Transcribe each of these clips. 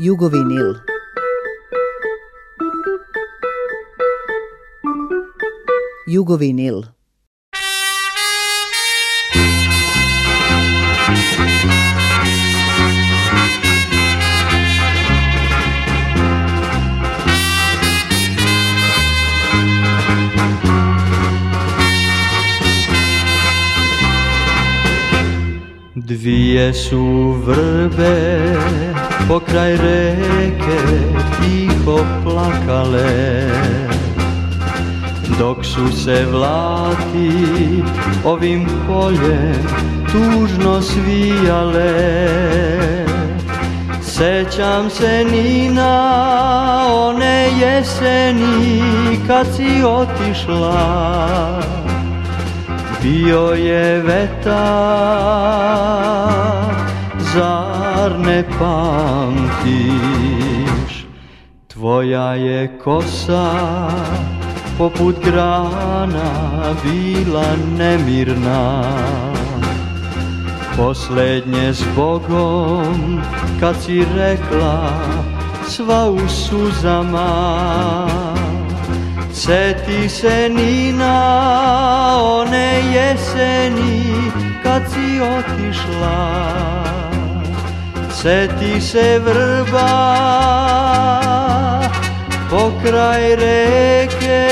Jugovinil. Vinil. Dwie su vrbe pokraj reke tiho plakale Dok su se vlati ovim poljem tužno svijale Sećam se Nina one jeseni kad si otišla Bio je vetar za zar ne pamtiš? Tvoja je kosa poput grana bila nemirna Poslednje s Bogom kad si rekla sva u suzama Seti se Nina one jeseni kad si otišla Seti se vrba pokraj reke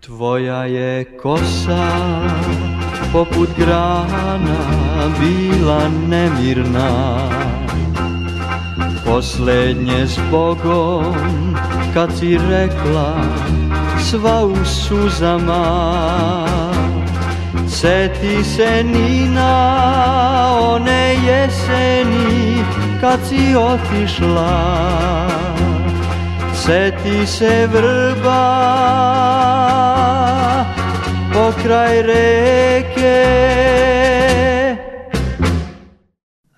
Tvoja je kosa poput grana bila nemirna Poslednje s Bogom kad si rekla sva u suzama Seti se Nina one jeseni kad si otišla Seti se vrba pokraj reke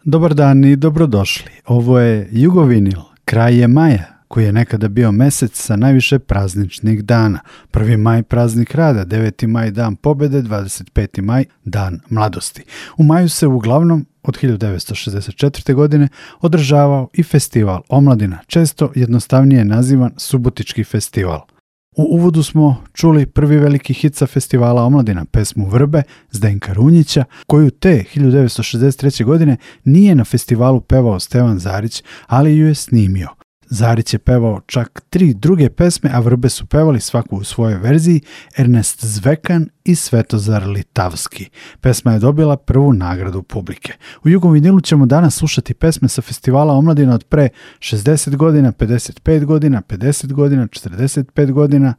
Dobar dan i dobrodošli. Ovo je Jugovinil, kraj je maja koji je nekada bio mesec sa najviše prazničnih dana. 1. maj praznik rada, 9. maj dan pobede, 25. maj dan mladosti. U maju se uglavnom od 1964. godine održavao i festival Omladina, često jednostavnije nazivan Subotički festival – U uvodu smo čuli prvi veliki hit sa festivala Omladina, pesmu Vrbe, Zdenka Runjića, koju te 1963. godine nije na festivalu pevao Stevan Zarić, ali ju je snimio. Zarić je pevao čak tri druge pesme, a Vrbe su pevali svaku u svojoj verziji Ernest Zvekan i Svetozar Litavski. Pesma je dobila prvu nagradu publike. U Jugom vinilu ćemo danas slušati pesme sa festivala omladina od pre 60 godina, 55 godina, 50 godina, 45 godina,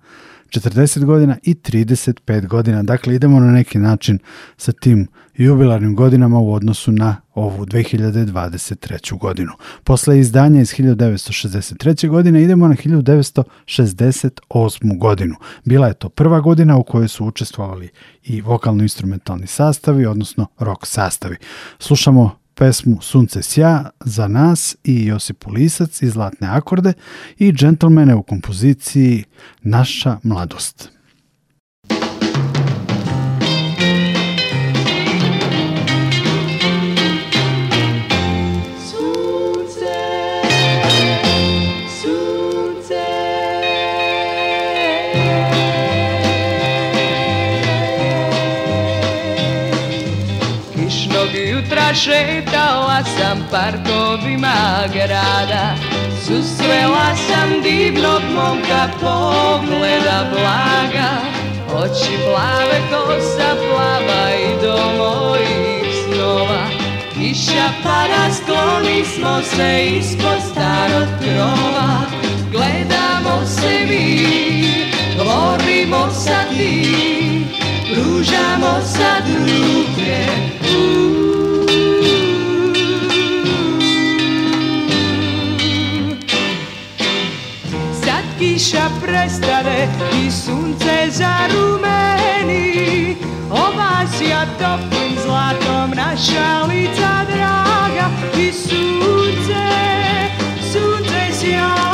40 godina i 35 godina. Dakle, idemo na neki način sa tim jubilarnim godinama u odnosu na ovu 2023. godinu. Posle izdanja iz 1963. godine idemo na 1968. godinu. Bila je to prva godina u kojoj su učestvovali i vokalno-instrumentalni sastavi, odnosno rock sastavi. Slušamo pesmu Sunce sja za nas i Josipu Lisac i Zlatne akorde i Gentlemane u kompoziciji Naša mladost. šetala sam parkovima grada Susrela sam divnog momka pogleda blaga Oči plave, kosa plava i do mojih snova Kiša para, skloni smo se ispod starog krova Gledamo se mi, govorimo sa ti Pružamo sad ruke, uuu kiša prestane i sunce zarumeni Obasja toplim zlatom naša lica draga i sunce, sunce sjaj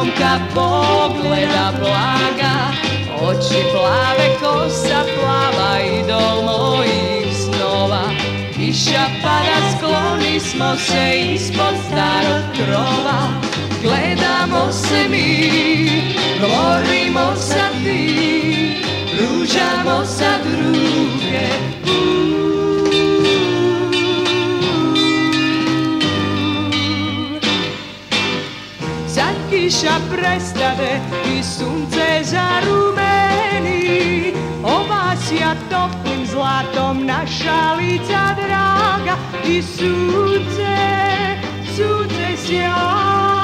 Romka pogleda blaga, oči plave sa plava i do mojih snova. Kiša pada, skloni smo se ispod starog krova, gledamo se mi, gorimo sa ti, ružamo sa druge. kiša prestane i sunce zarumeni O vas ja toplim zlatom naša lica draga I sunce, sunce sjaj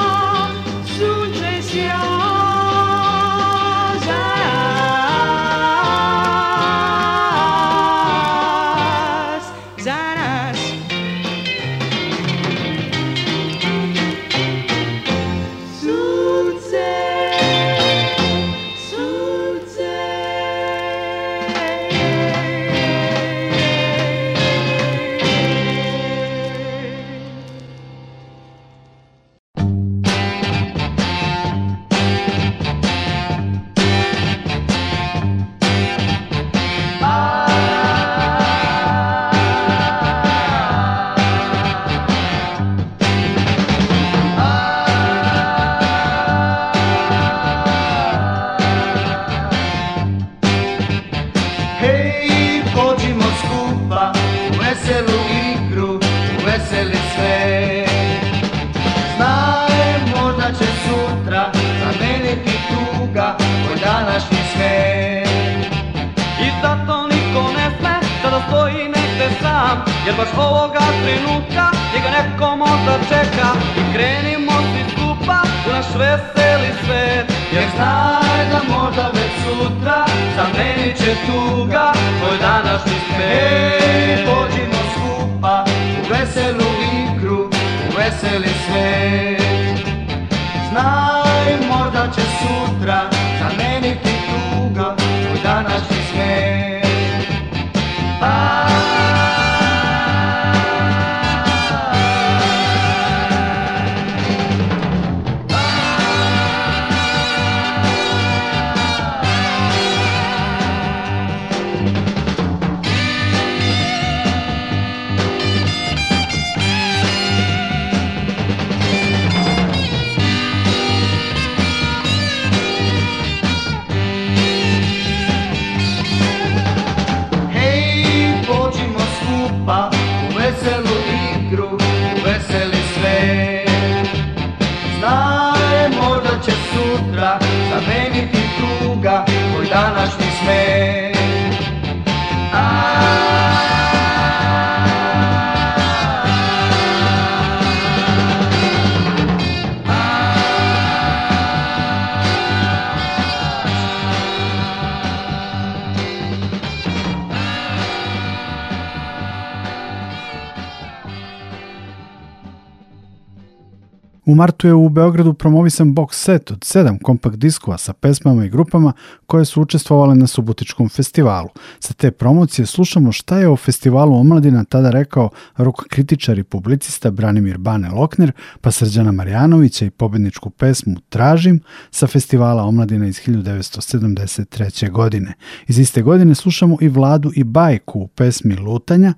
martu je u Beogradu promovisan box set od sedam kompakt diskova sa pesmama i grupama koje su učestvovale na Subotičkom festivalu. Sa te promocije slušamo šta je o festivalu omladina tada rekao rok kritičar i publicista Branimir Bane Lokner, pa Srđana Marjanovića i pobedničku pesmu Tražim sa festivala omladina iz 1973. godine. Iz iste godine slušamo i Vladu i Bajku u pesmi Lutanja,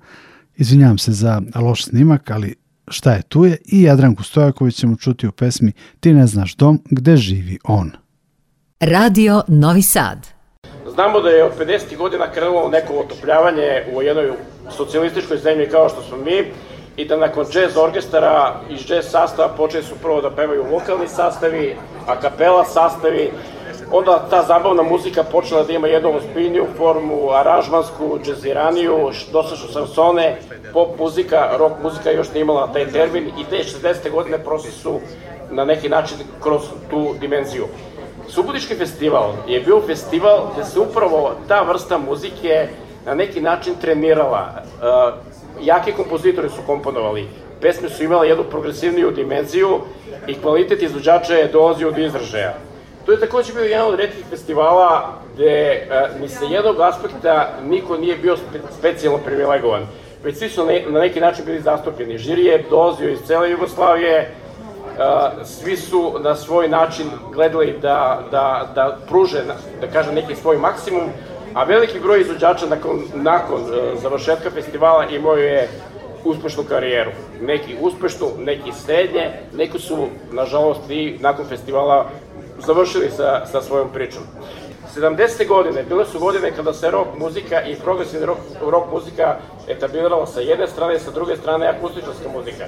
Izvinjavam se za loš snimak, ali Šta je tu je i Jadranku Stojaković ćemo čuti u pesmi Ti ne znaš dom gde živi on. Radio Novi Sad Znamo da je od 50. godina krenulo neko otopljavanje u jednoj socijalističkoj zemlji kao što smo mi i da nakon džez orkestara i džez sastava počeli su prvo da pevaju vokalni sastavi, a kapela sastavi onda ta zabavna muzika počela da ima jednu ozbiljniju formu, aranžmansku, džeziraniju, dosta su sansone, pop muzika, rock muzika još nije imala taj termin i te 60. godine prosto su na neki način kroz tu dimenziju. Subotički festival je bio festival gde se upravo ta vrsta muzike na neki način trenirala. Uh, jaki kompozitori su komponovali, pesme su imale jednu progresivniju dimenziju i kvalitet izvođača je dolazio do izražaja. To je takođe bio jedan od redkih festivala gde e, ni sa jednog aspekta niko nije bio spe, specijalno privilegovan. Već svi su ne, na neki način bili zastupljeni. Žiri je dolazio iz cele Jugoslavije, e, svi su na svoj način gledali da, da, da pruže, da kažem, neki svoj maksimum, a veliki broj izvođača nakon, nakon e, završetka festivala imao je uspešnu karijeru. Neki uspešnu, neki srednje, neki su, nažalost, i nakon festivala završili sa, sa svojom pričom. 70. godine bile su godine kada se rock muzika i progresivni rock, rock muzika etablirala sa jedne strane, i sa druge strane akustičarska muzika.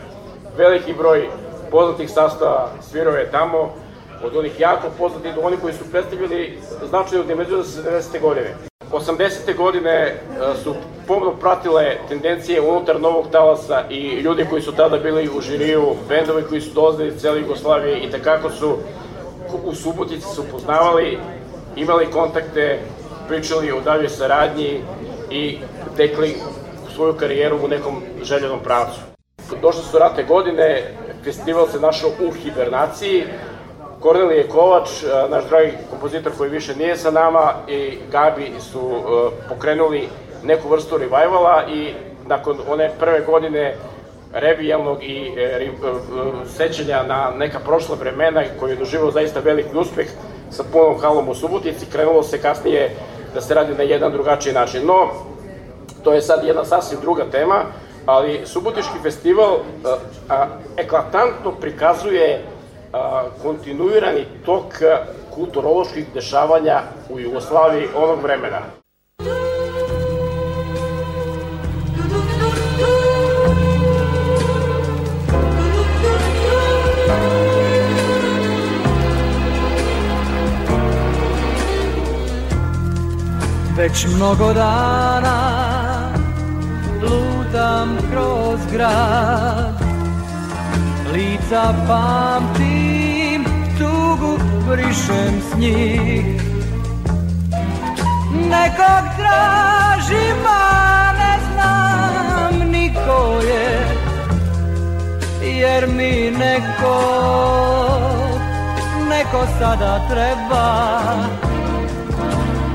Veliki broj poznatih sastava svirao je tamo, od onih jako poznatih do onih koji su predstavljali značajnu dimenziju za 70. godine. 80. godine e, su pomno pratile tendencije unutar novog talasa i ljudi koji su tada bili u žiriju, bendovi koji su dolazili iz Jugoslavije i takako su u Subotici se upoznavali, imali kontakte, pričali o dalje saradnji i tekli svoju karijeru u nekom željenom pravcu. Došle su rate godine, festival se našao u hibernaciji, Kornelije Kovač, e, naš dragi kompozitor koji više nije sa nama, i Gabi su e, pokrenuli neku vrstu revivala i nakon one prve godine revijalnog i e, e, sećanja na neka prošla vremena koji je doživao zaista veliki uspeh sa punom halom u Subotici, krenulo se kasnije da se radi na jedan drugačiji način. No, to je sad jedna sasvim druga tema, ali Subotički festival a, e, a, eklatantno prikazuje a, e, kontinuirani tok kulturoloških dešavanja u Jugoslaviji onog vremena. Već mnogo dana lutam kroz grad Lica pamtim, tugu brišem s njih Nekog tražim, a ne znam niko je Jer mi neko, neko sada treba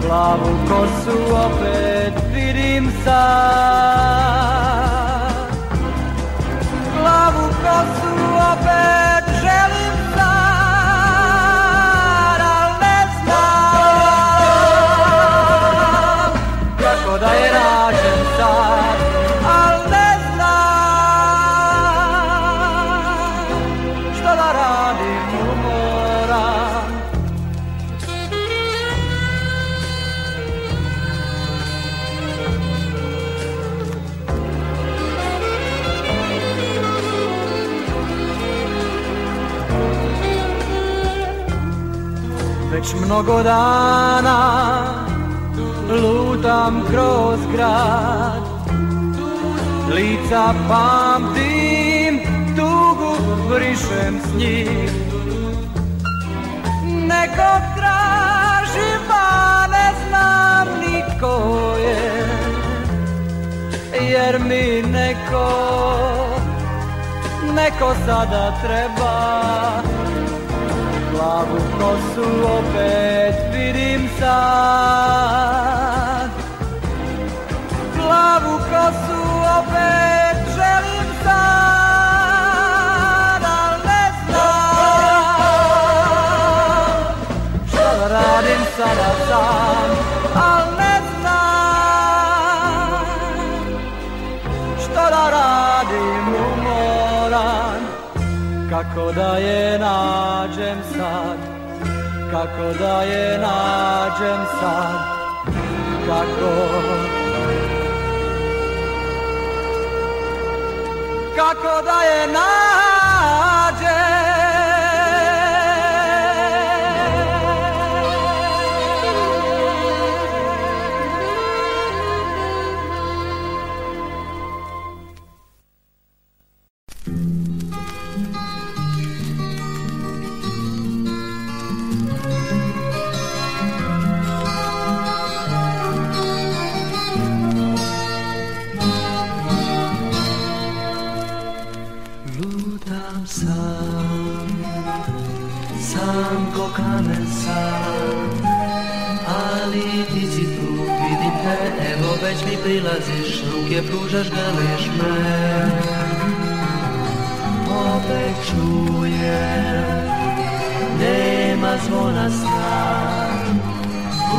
Plavu kosu opet vidim sad Plavu kosu opet Već mnogo dana lutam kroz grad Lica pamtim, tugu brišem s njih neko tražim, pa ne znam niko je Jer mi neko, neko sada treba Plavu kosu opet vidim sad Plavu kosu opet želim sad Al ne znam Šta da radim sada sad kako da je nađem sad, kako da je nađem sad, kako. Kako da je nađem sam Ali ti si tu, vidim te Evo već mi prilaziš, ruke pružaš, grliš me Opet čuje, Nema zvona stan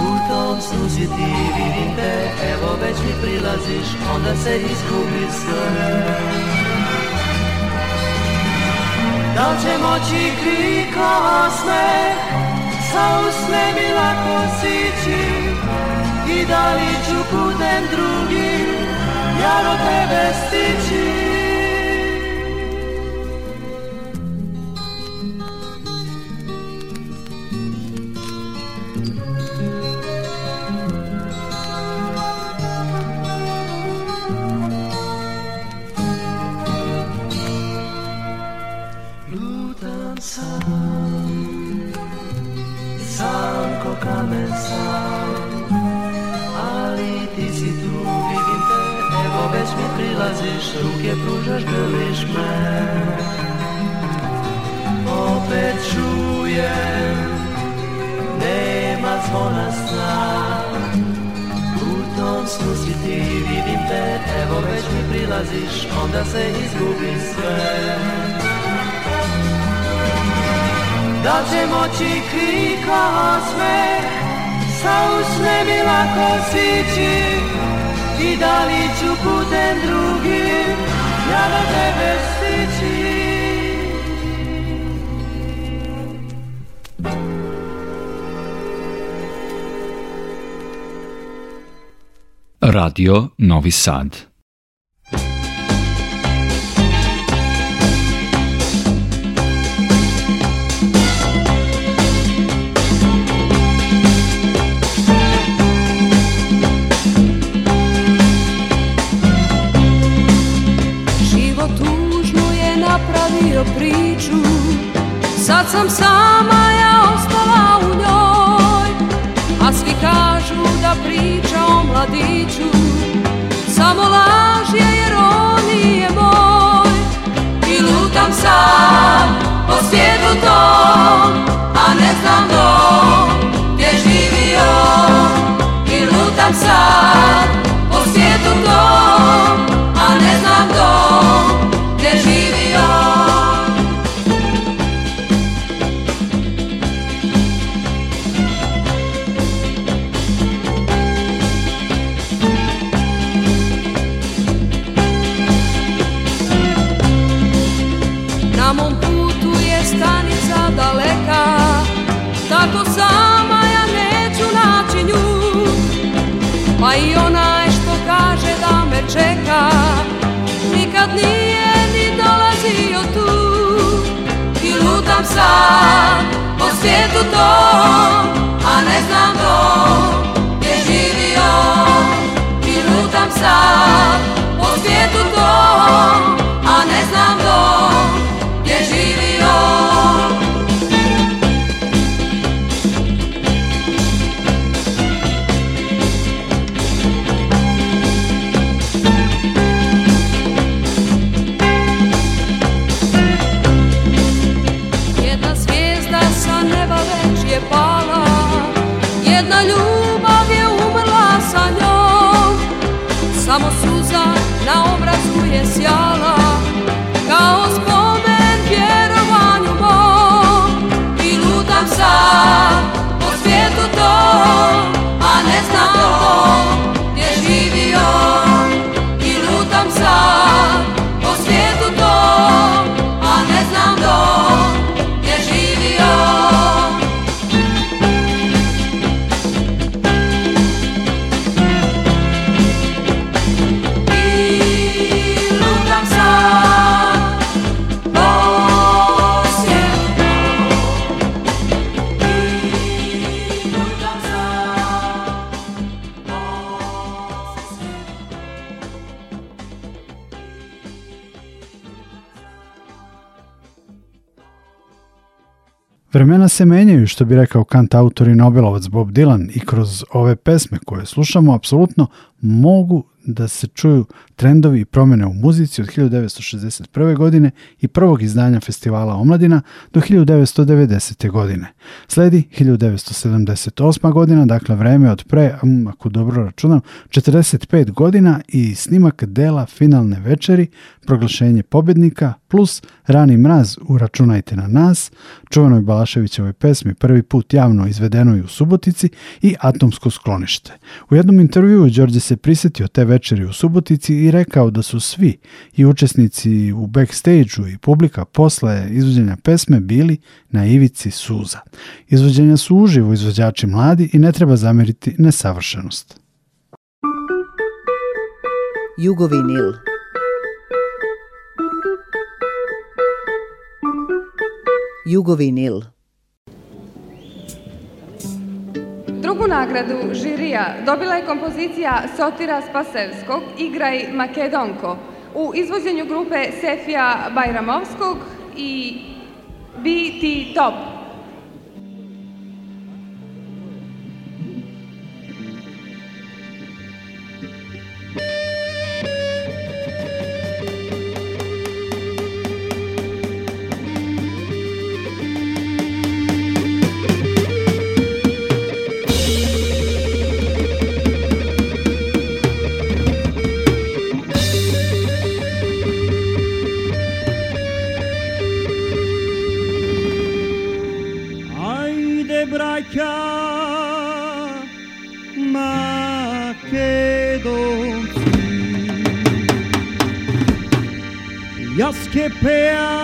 U tom suzi ti vidim te Evo već mi prilaziš, onda se izgubi sve Da će moći krikova smeh sa usne mi lako sići I da li ću putem drugim Ja do tebe stići odlaziš, ruke pružaš, grliš me Opet čujem, nema zvona sna U tom snu si ti, vidim te, evo već mi prilaziš Onda se izgubi sve Da će moći krikao sve Sa usne mi lako sići I da li ću putem drugim Ja do tebe stići Radio Novi Sad što bi rekao kant autor i Nobelovac Bob Dylan i kroz ove pesme koje slušamo apsolutno mogu da se čuju trendovi i promene u muzici od 1961. godine i prvog izdanja festivala Omladina do 1990. godine. Sledi 1978. godina, dakle vreme od pre, um, ako dobro računam, 45 godina i snimak dela Finalne večeri, proglašenje pobednika, plus Rani mraz uračunajte na nas, čuvenoj Balaševićevoj pesmi prvi put javno izvedenoj u Subotici i Atomsko sklonište. U jednom intervjuu Đorđe se prisetio te večeri u Subotici i i rekao da su svi i učesnici u backstageu i publika posle izvođenja pesme bili na ivici suza. Izvođenja su uživo izvođači mladi i ne treba zameriti nesavršenost. Jugovinil Jugovinil Drugu nagradu žirija dobila je kompozicija Sotira Spasevskog Igraj Makedonko u izvođenju grupe Sefija Bajramovskog i BT Top prepare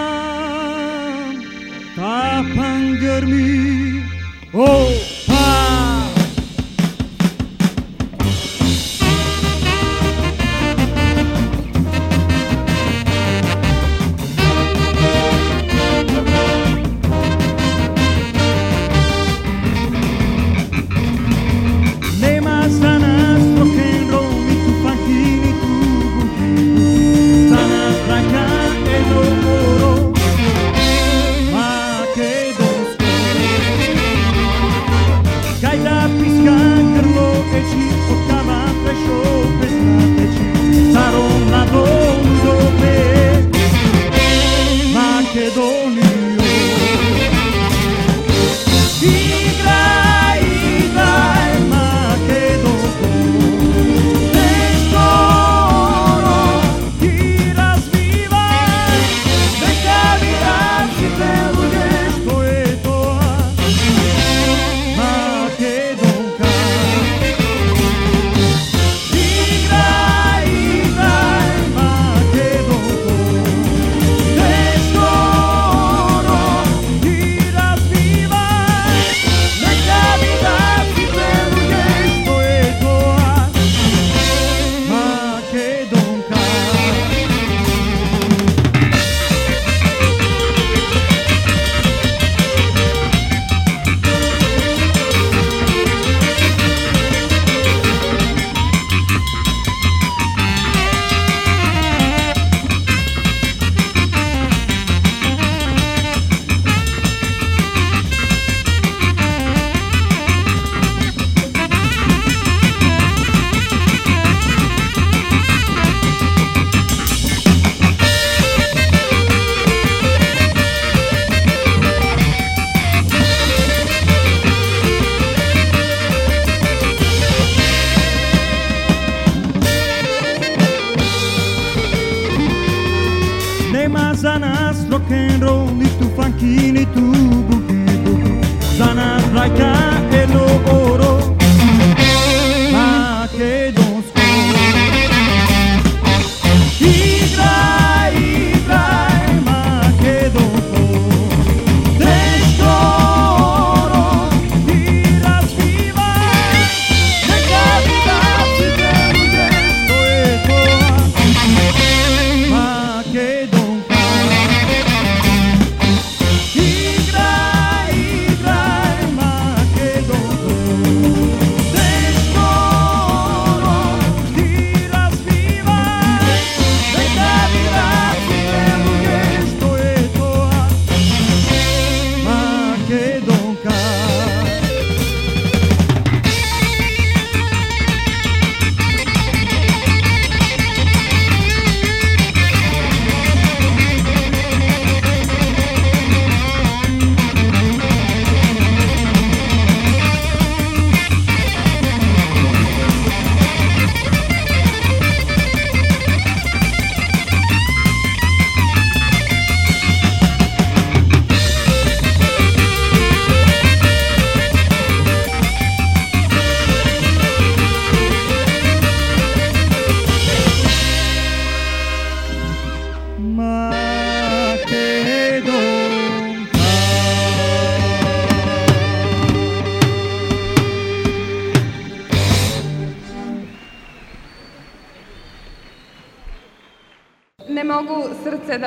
Mas anas rock and roll, ni tu funky, ni tu boogie boogie. Zanas like a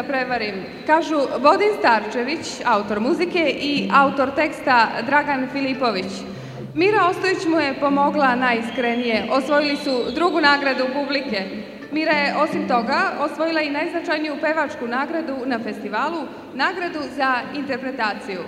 prevarim. Kažu Bodin Starčević, autor muzike, i autor teksta Dragan Filipović. Mira Ostojić mu je pomogla najiskrenije. Osvojili su drugu nagradu publike. Mira je osim toga osvojila i najznačajniju pevačku nagradu na festivalu, nagradu za interpretaciju.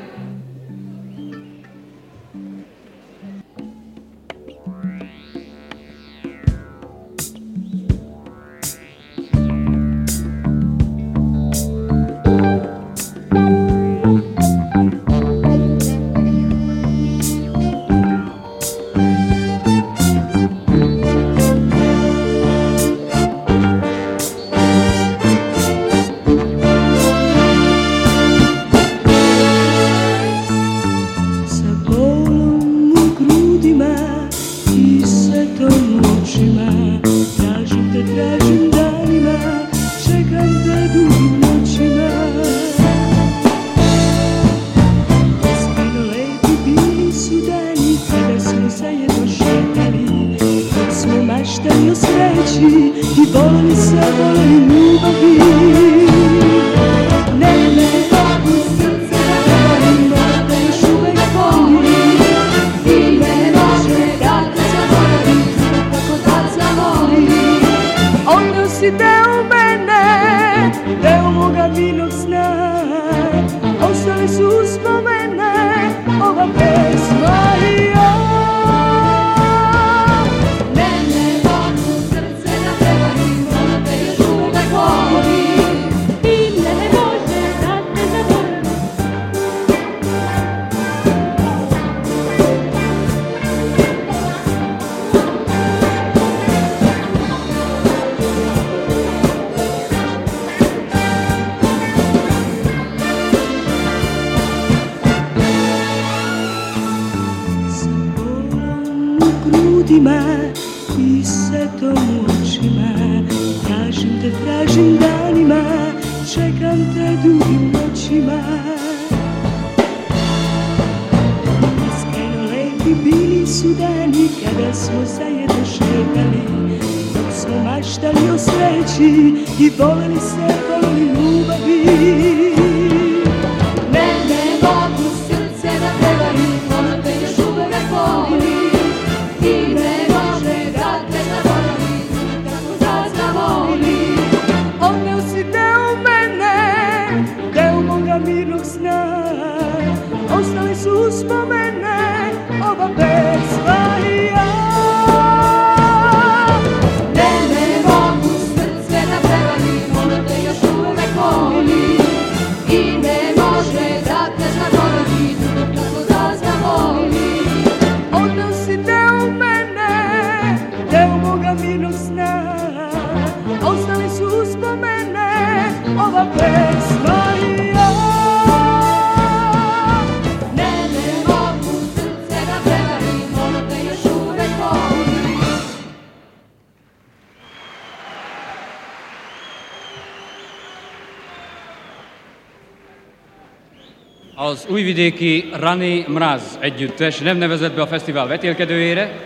az újvidéki Rani Mraz együttes nem nevezett be a fesztivál vetélkedőjére.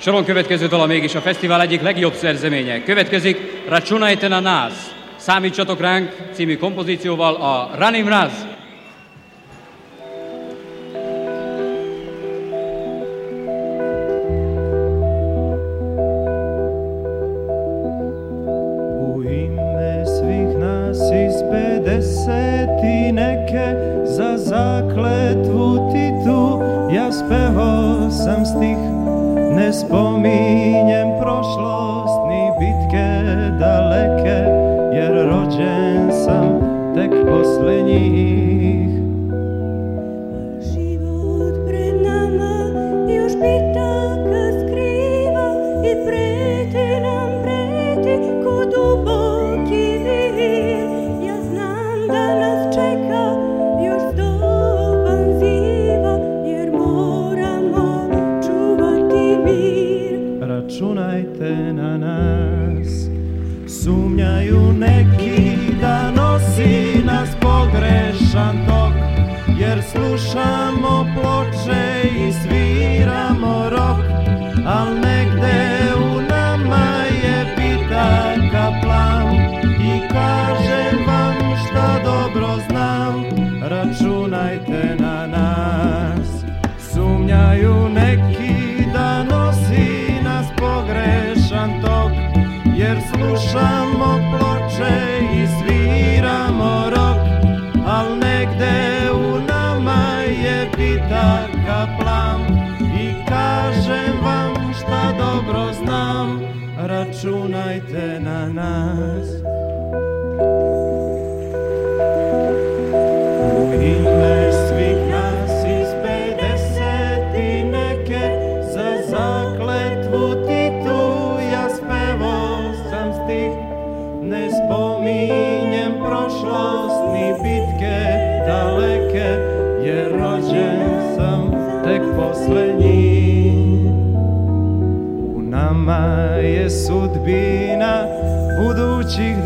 Soron következő dala mégis a fesztivál egyik legjobb szerzeménye. Következik Racsunajtena Nász. Számítsatok ránk című kompozícióval a Rani Mraz. zraka i kažem vam šta dobro znam, računajte na nas.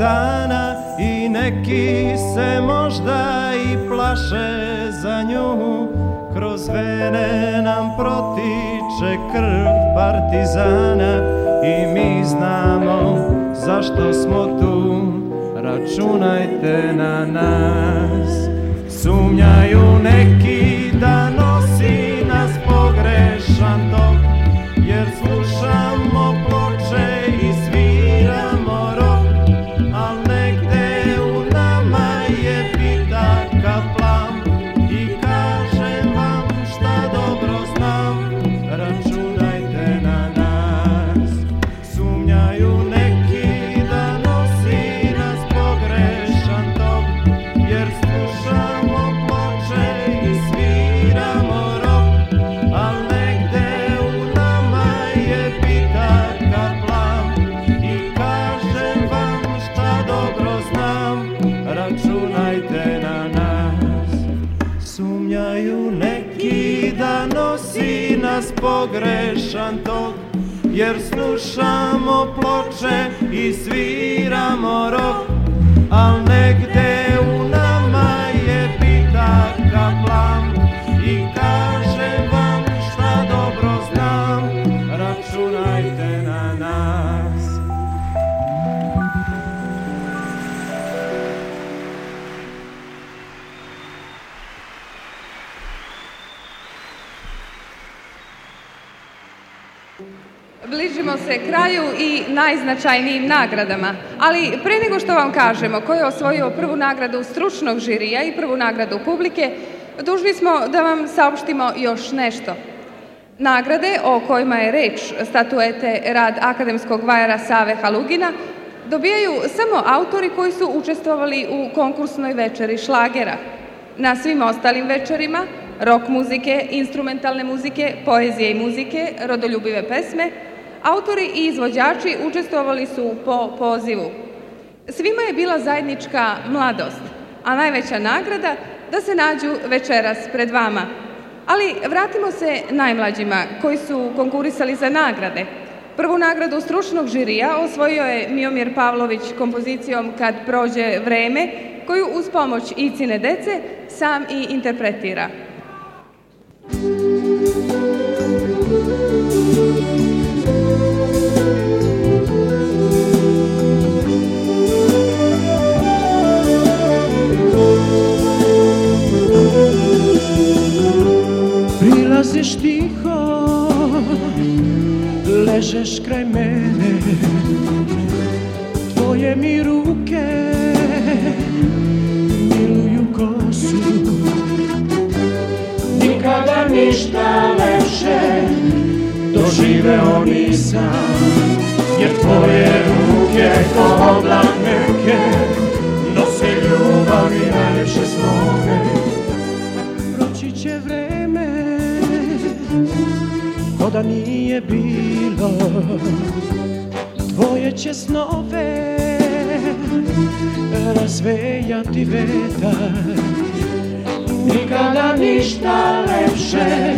dana i neki se možda i plaše za nju kroz vene nam protiče krv partizana i mi znamo zašto smo tu računajte na nas sumnjaju neki dan glas pogrešan tog Jer slušamo ploče i sviramo rok Al negde se kraju i najznačajnijim nagradama. Ali pre nego što vam kažemo ko je osvojio prvu nagradu stručnog žirija i prvu nagradu publike, dužni smo da vam saopštimo još nešto. Nagrade o kojima je reč statuete rad akademskog vajara Save Halugina dobijaju samo autori koji su učestvovali u konkursnoj večeri šlagera. Na svim ostalim večerima rok muzike, instrumentalne muzike, poezije i muzike, rodoljubive pesme, autori i izvođači učestvovali su po pozivu. Svima je bila zajednička mladost, a najveća nagrada da se nađu večeras pred vama. Ali vratimo se najmlađima koji su konkurisali za nagrade. Prvu nagradu stručnog žirija osvojio je Miomir Pavlović kompozicijom Kad prođe vreme, koju uz pomoć i cine dece sam i interpretira. ležeš tiho Ležeš kraj mene Tvoje mi ruke Miluju kosu Nikada ništa lepše Doživeo nisam Jer tvoje ruke ko oblak neke da nije bilo Tvoje će snove razvejati vetar Nikada ništa lepše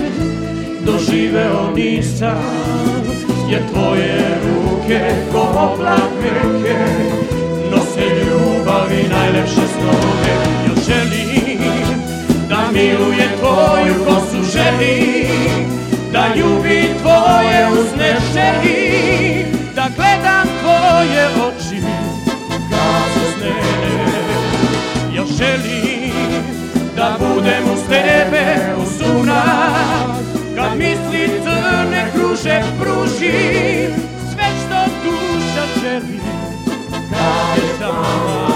doživeo nisam Jer tvoje ruke ko oblak reke Nose ljubavi najlepše snove Još želim da miluje tvoju kosu želim da ljubi tvoje usne želi, da gledam tvoje oči kad su snene. Ja želim da budem uz tebe u sumrak, kad misli crne kruže pruži, sve što duša želi, kad je sama.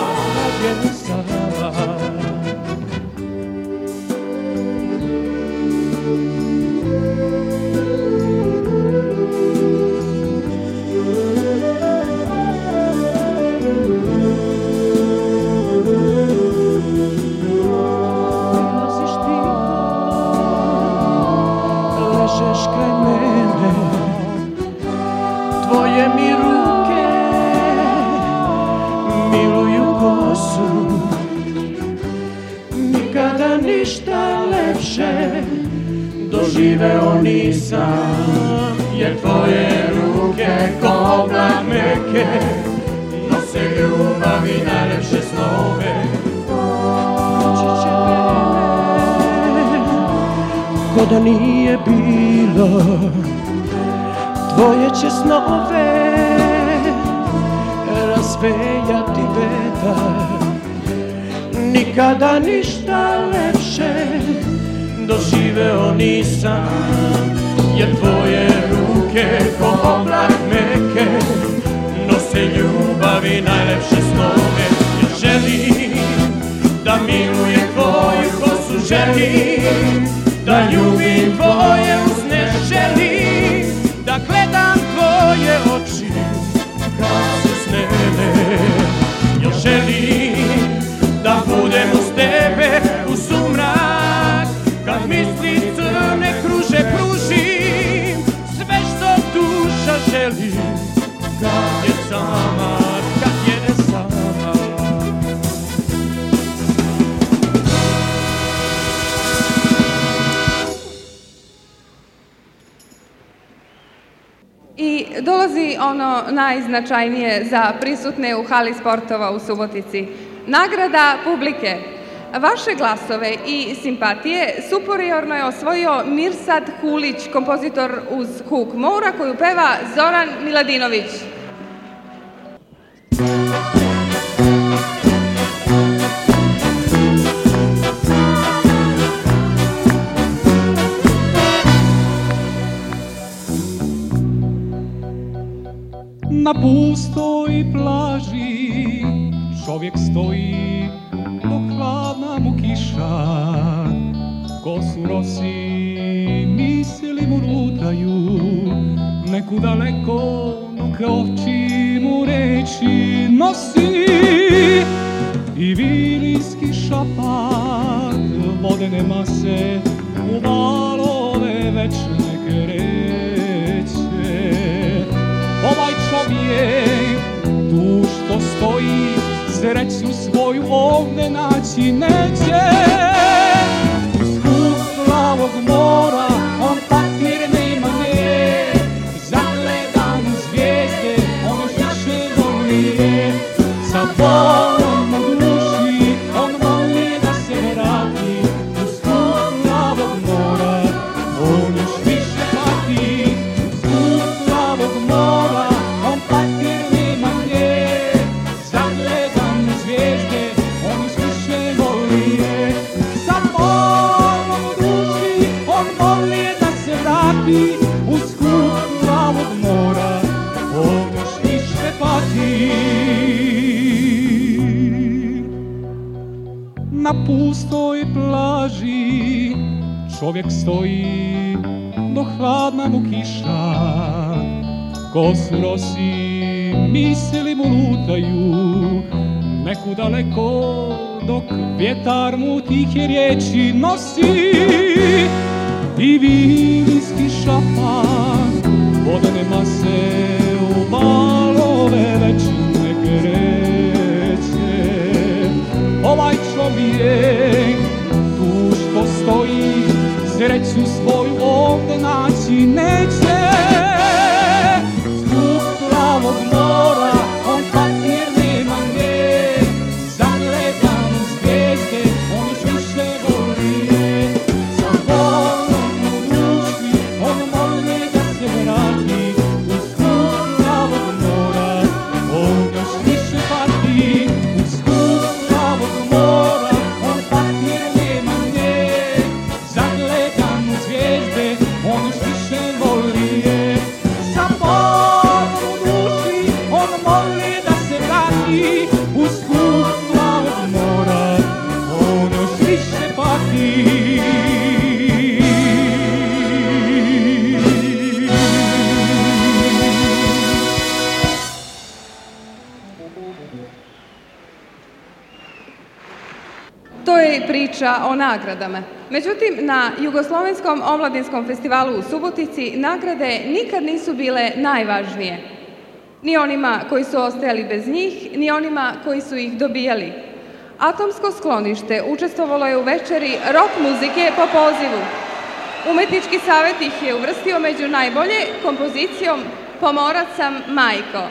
moje mi ruke miluju kosu nikada ništa lepše doživeo nisam jer tvoje ruke ko oblak meke nose ljubavi najlepše snove noći će vreme ko da nije bilo Svoje će snove razvejati vetar Nikada ništa lepše doživeo nisam Jer tvoje ruke ko oblak meke Nose ljubavi najlepše snove Ja želim da miluje tvoju kosu Želim da ljubim tvoje usne Želim way. ono najznačajnije za prisutne u hali sportova u Subotici. Nagrada publike. Vaše glasove i simpatije superiorno je osvojio Mirsad Kulić, kompozitor uz Huk Mora, koju peva Zoran Miladinović. daleko, daleko, dok vjetar mu tihe riječi nosi. I vinski šapak nema se u balove večne greće. Ovaj čovjek tu što stoji, sreću svoju ovde naći neće. o nagradama. Međutim, na Jugoslovenskom omladinskom festivalu u Subotici nagrade nikad nisu bile najvažnije. Ni onima koji su ostajali bez njih, ni onima koji su ih dobijali. Atomsko sklonište učestvovalo je u večeri rock muzike po pozivu. Umetnički savet ih je uvrstio među najbolje kompozicijom Pomorac sam majko.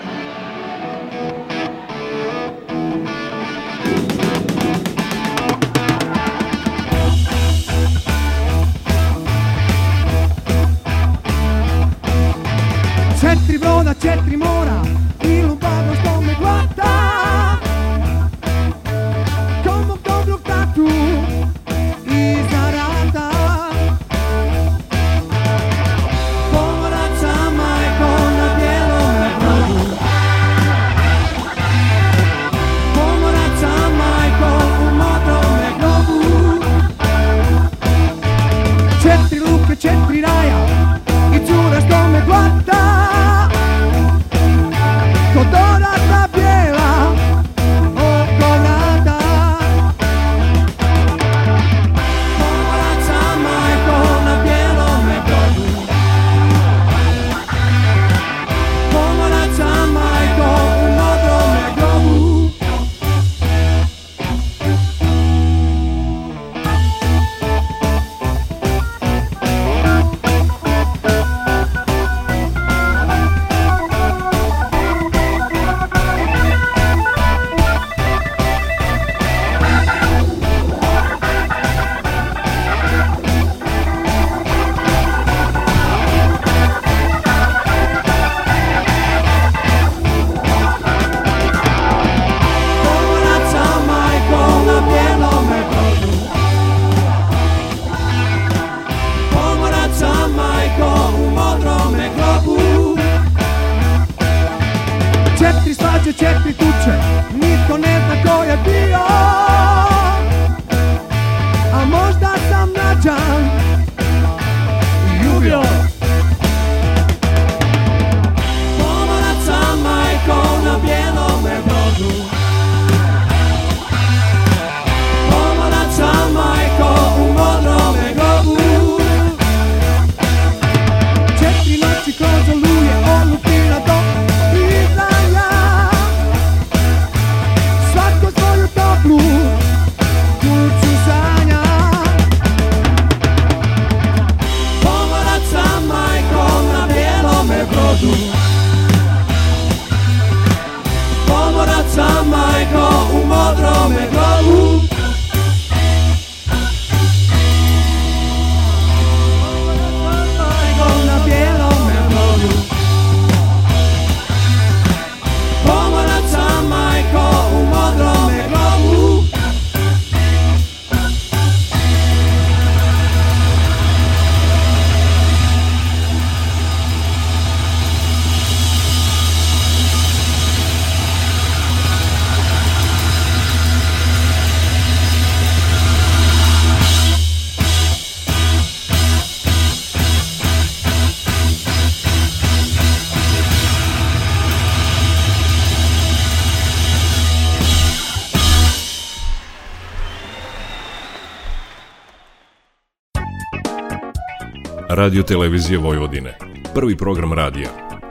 radio televizije Vojvodine. Prvi program radija.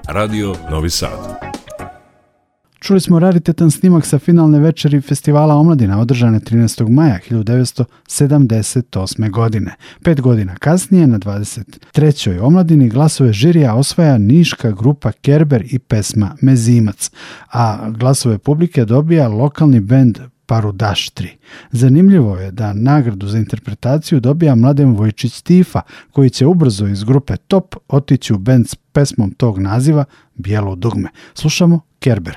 Radio Novi Sad. Čuli smo raritetan snimak sa finalne večeri festivala Omladina održane 13. maja 1978. godine. Pet godina kasnije, na 23. Omladini, glasove žirija osvaja niška grupa Kerber i pesma Mezimac, a glasove publike dobija lokalni bend Parudaštri. Zanimljivo je da nagradu za interpretaciju dobija Mladen Vojčić Stifa, koji će ubrzo iz grupe Top otići u band s pesmom tog naziva Bijelo dugme. Slušamo Kerber.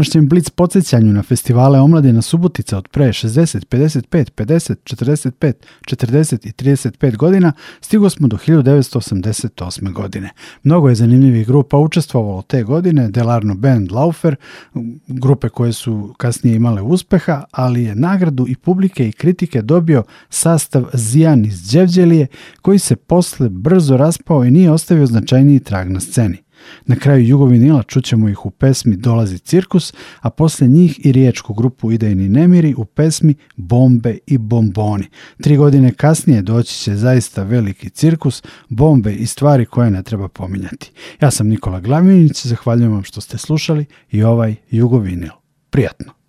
današnjem Blitz podsjećanju na festivale omladina Subotica od pre 60, 55, 50, 45, 40 i 35 godina stigo smo do 1988. godine. Mnogo je zanimljivih grupa učestvovalo te godine, Delarno Band, Laufer, grupe koje su kasnije imale uspeha, ali je nagradu i publike i kritike dobio sastav Zijan iz Đevđelije, koji se posle brzo raspao i nije ostavio značajniji trag na sceni. Na kraju Jugovinila čućemo ih u pesmi Dolazi cirkus, a posle njih i riječku grupu Idejni nemiri u pesmi Bombe i bomboni. Tri godine kasnije doći će zaista veliki cirkus, bombe i stvari koje ne treba pominjati. Ja sam Nikola Glavinić, zahvaljujem vam što ste slušali i ovaj Jugovinil. Prijatno!